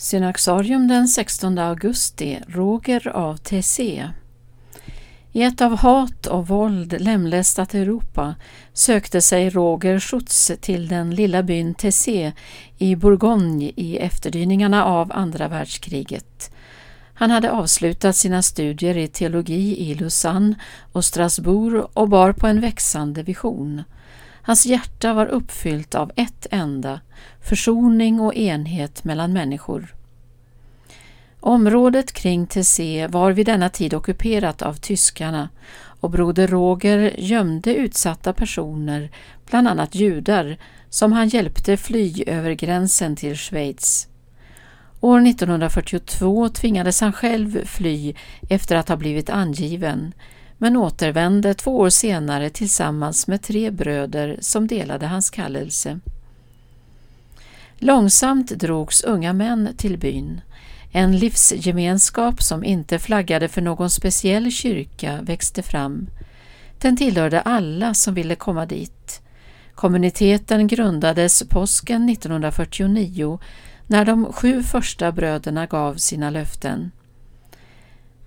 Synaxarium den 16 augusti, Roger av TC. I ett av hat och våld lemlästat Europa sökte sig Roger Schutz till den lilla byn Tessé i Bourgogne i efterdyningarna av andra världskriget. Han hade avslutat sina studier i teologi i Lausanne och Strasbourg och bar på en växande vision. Hans hjärta var uppfyllt av ett enda, försoning och enhet mellan människor. Området kring Tessé var vid denna tid ockuperat av tyskarna och broder Roger gömde utsatta personer, bland annat judar, som han hjälpte fly över gränsen till Schweiz. År 1942 tvingades han själv fly efter att ha blivit angiven, men återvände två år senare tillsammans med tre bröder som delade hans kallelse. Långsamt drogs unga män till byn. En livsgemenskap som inte flaggade för någon speciell kyrka växte fram. Den tillhörde alla som ville komma dit. Kommuniteten grundades påsken 1949 när de sju första bröderna gav sina löften.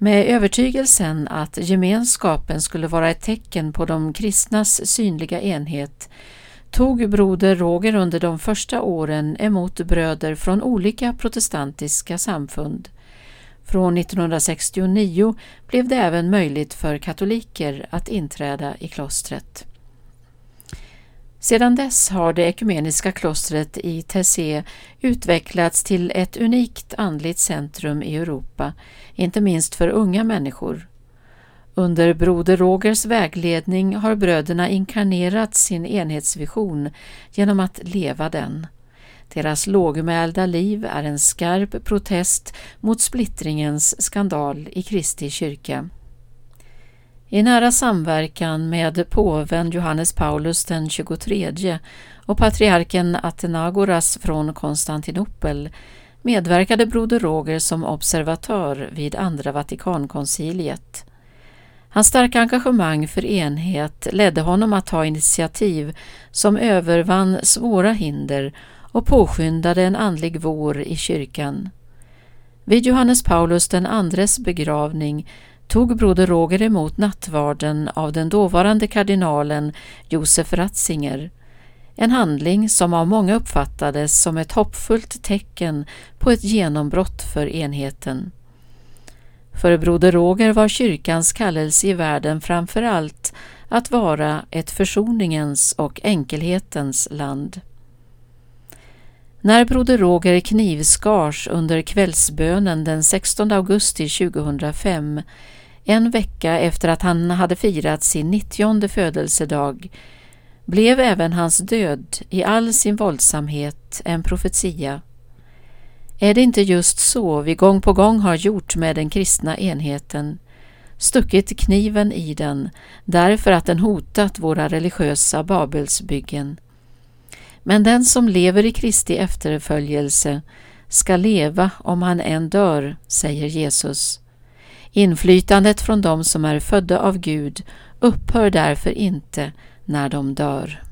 Med övertygelsen att gemenskapen skulle vara ett tecken på de kristnas synliga enhet tog broder Roger under de första åren emot bröder från olika protestantiska samfund. Från 1969 blev det även möjligt för katoliker att inträda i klostret. Sedan dess har det ekumeniska klostret i Tessé utvecklats till ett unikt andligt centrum i Europa, inte minst för unga människor. Under broder Rogers vägledning har bröderna inkarnerat sin enhetsvision genom att leva den. Deras lågmälda liv är en skarp protest mot splittringens skandal i Kristi kyrka. I nära samverkan med påven Johannes Paulus den 23 och patriarken Athenagoras från Konstantinopel medverkade broder Roger som observatör vid Andra Vatikankonciliet. Hans starka engagemang för enhet ledde honom att ta initiativ som övervann svåra hinder och påskyndade en andlig vår i kyrkan. Vid Johannes Paulus den andres begravning tog broder Roger emot nattvarden av den dåvarande kardinalen Josef Ratzinger, en handling som av många uppfattades som ett hoppfullt tecken på ett genombrott för enheten. För broder Roger var kyrkans kallelse i världen framför allt att vara ett försoningens och enkelhetens land. När broder Roger knivskars under kvällsbönen den 16 augusti 2005, en vecka efter att han hade firat sin 90 födelsedag, blev även hans död i all sin våldsamhet en profetia. Är det inte just så vi gång på gång har gjort med den kristna enheten, stuckit kniven i den därför att den hotat våra religiösa Babelsbyggen? Men den som lever i Kristi efterföljelse ska leva om han än dör, säger Jesus. Inflytandet från dem som är födda av Gud upphör därför inte när de dör.